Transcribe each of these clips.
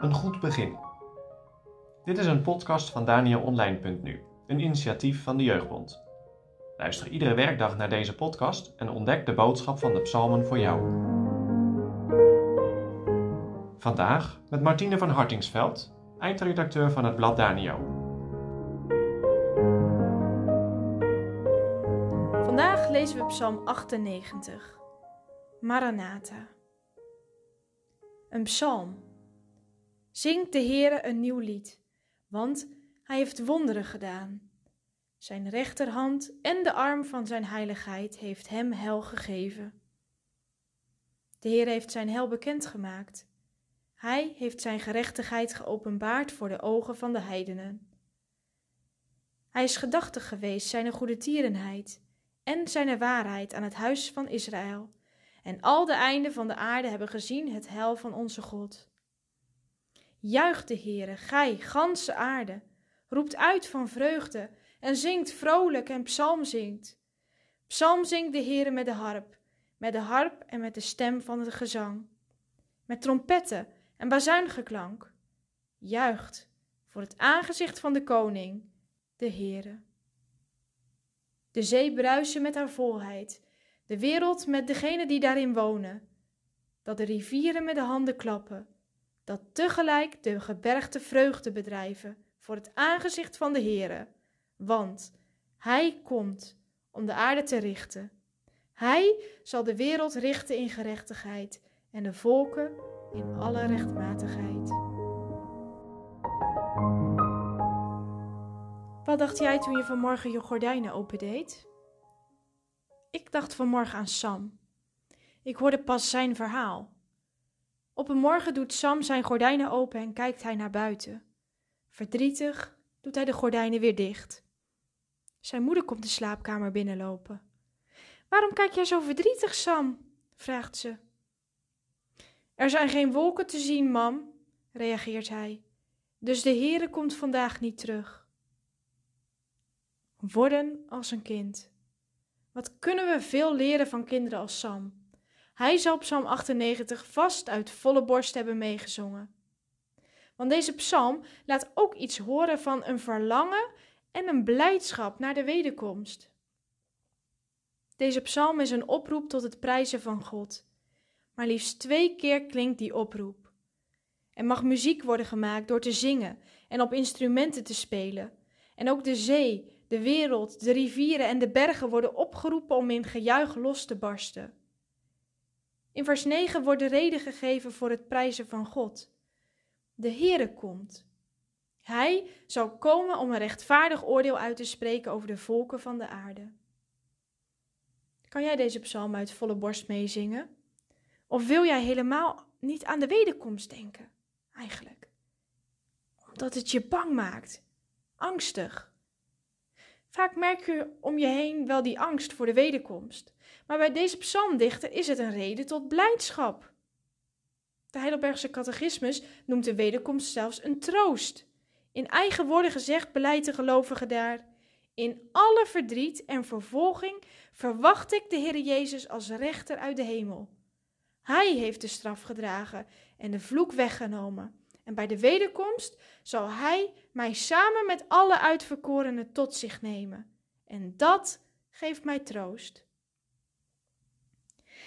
Een goed begin. Dit is een podcast van DanielOnline.nu, een initiatief van de Jeugdbond. Luister iedere werkdag naar deze podcast en ontdek de boodschap van de psalmen voor jou. Vandaag met Martine van Hartingsveld, eindredacteur van het blad Daniel. Vandaag lezen we Psalm 98. Maranatha. Een psalm. Zingt de Heere een nieuw lied, want hij heeft wonderen gedaan. Zijn rechterhand en de arm van zijn heiligheid heeft hem hel gegeven. De Heer heeft zijn hel bekendgemaakt. Hij heeft zijn gerechtigheid geopenbaard voor de ogen van de heidenen. Hij is gedachtig geweest zijn goede tierenheid en zijn waarheid aan het huis van Israël. En al de einden van de aarde hebben gezien het heil van onze God. Juicht de Heere, gij, ganse aarde, roept uit van vreugde en zingt vrolijk en psalm zingt. Psalm zingt de Heere met de harp, met de harp en met de stem van het gezang, met trompetten en bazuingeklank. Juicht voor het aangezicht van de koning, de Heere. De zee bruisen met haar volheid, de wereld met degenen die daarin wonen. Dat de rivieren met de handen klappen, dat tegelijk de gebergte vreugde bedrijven voor het aangezicht van de Heere, want Hij komt om de aarde te richten. Hij zal de wereld richten in gerechtigheid en de volken in alle rechtmatigheid. Wat dacht jij toen je vanmorgen je gordijnen opendeed? Ik dacht vanmorgen aan Sam. Ik hoorde pas zijn verhaal. Op een morgen doet Sam zijn gordijnen open en kijkt hij naar buiten. Verdrietig doet hij de gordijnen weer dicht. Zijn moeder komt de slaapkamer binnenlopen. Waarom kijk jij zo verdrietig, Sam? vraagt ze. Er zijn geen wolken te zien, mam, reageert hij. Dus de Heere komt vandaag niet terug. Worden als een kind. Wat kunnen we veel leren van kinderen als Sam? Hij zal Psalm 98 vast uit volle borst hebben meegezongen. Want deze psalm laat ook iets horen van een verlangen en een blijdschap naar de wederkomst. Deze psalm is een oproep tot het prijzen van God. Maar liefst twee keer klinkt die oproep. Er mag muziek worden gemaakt door te zingen en op instrumenten te spelen. En ook de zee, de wereld, de rivieren en de bergen worden opgeroepen om in gejuich los te barsten. In vers 9 wordt de reden gegeven voor het prijzen van God. De Heere komt. Hij zal komen om een rechtvaardig oordeel uit te spreken over de volken van de aarde. Kan jij deze psalm uit volle borst meezingen? Of wil jij helemaal niet aan de wederkomst denken, eigenlijk? Omdat het je bang maakt, angstig. Vaak merk je om je heen wel die angst voor de wederkomst. Maar bij deze psalmdichter is het een reden tot blijdschap. De Heidelbergse catechismus noemt de wederkomst zelfs een troost. In eigen woorden gezegd beleidt de gelovige daar: In alle verdriet en vervolging verwacht ik de Heer Jezus als rechter uit de hemel. Hij heeft de straf gedragen en de vloek weggenomen. En bij de wederkomst zal Hij mij samen met alle uitverkorenen tot zich nemen. En dat geeft mij troost.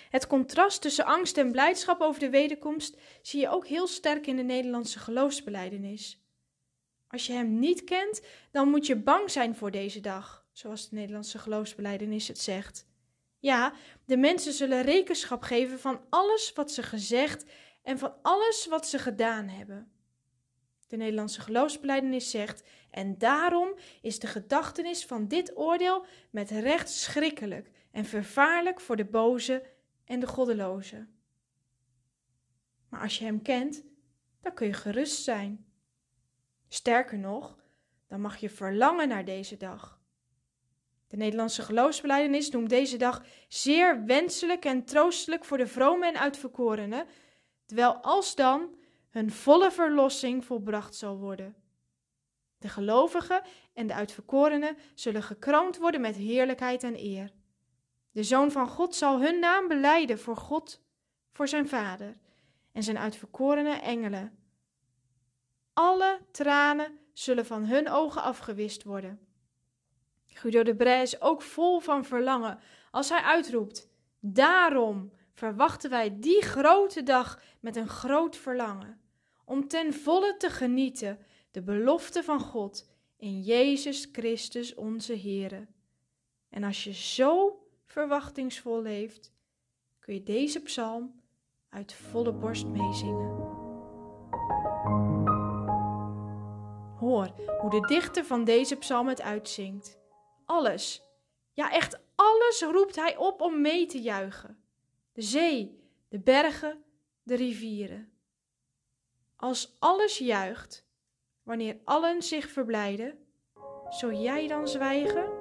Het contrast tussen angst en blijdschap over de wederkomst zie je ook heel sterk in de Nederlandse geloofsbeleidenis. Als je hem niet kent, dan moet je bang zijn voor deze dag, zoals de Nederlandse geloofsbeleidenis het zegt. Ja, de mensen zullen rekenschap geven van alles wat ze gezegd en van alles wat ze gedaan hebben. De Nederlandse geloofsbeleidenis zegt: En daarom is de gedachtenis van dit oordeel met recht schrikkelijk en vervaarlijk voor de boze en de goddeloze. Maar als je hem kent, dan kun je gerust zijn. Sterker nog, dan mag je verlangen naar deze dag. De Nederlandse geloofsbeleidenis noemt deze dag zeer wenselijk en troostelijk voor de vrome en uitverkorenen, terwijl alsdan hun volle verlossing volbracht zal worden. De gelovigen en de uitverkorenen zullen gekroond worden met heerlijkheid en eer. De Zoon van God zal hun naam beleiden voor God, voor zijn vader en zijn uitverkorene engelen. Alle tranen zullen van hun ogen afgewist worden. Guido de Bray is ook vol van verlangen als hij uitroept: Daarom verwachten wij die grote dag met een groot verlangen, om ten volle te genieten de belofte van God in Jezus Christus onze Heere. En als je zo verwachtingsvol leeft, kun je deze psalm uit volle borst meezingen. Hoor hoe de dichter van deze psalm het uitzingt. Alles, ja echt alles roept hij op om mee te juichen. De zee, de bergen, de rivieren. Als alles juicht, wanneer allen zich verblijden, zou jij dan zwijgen?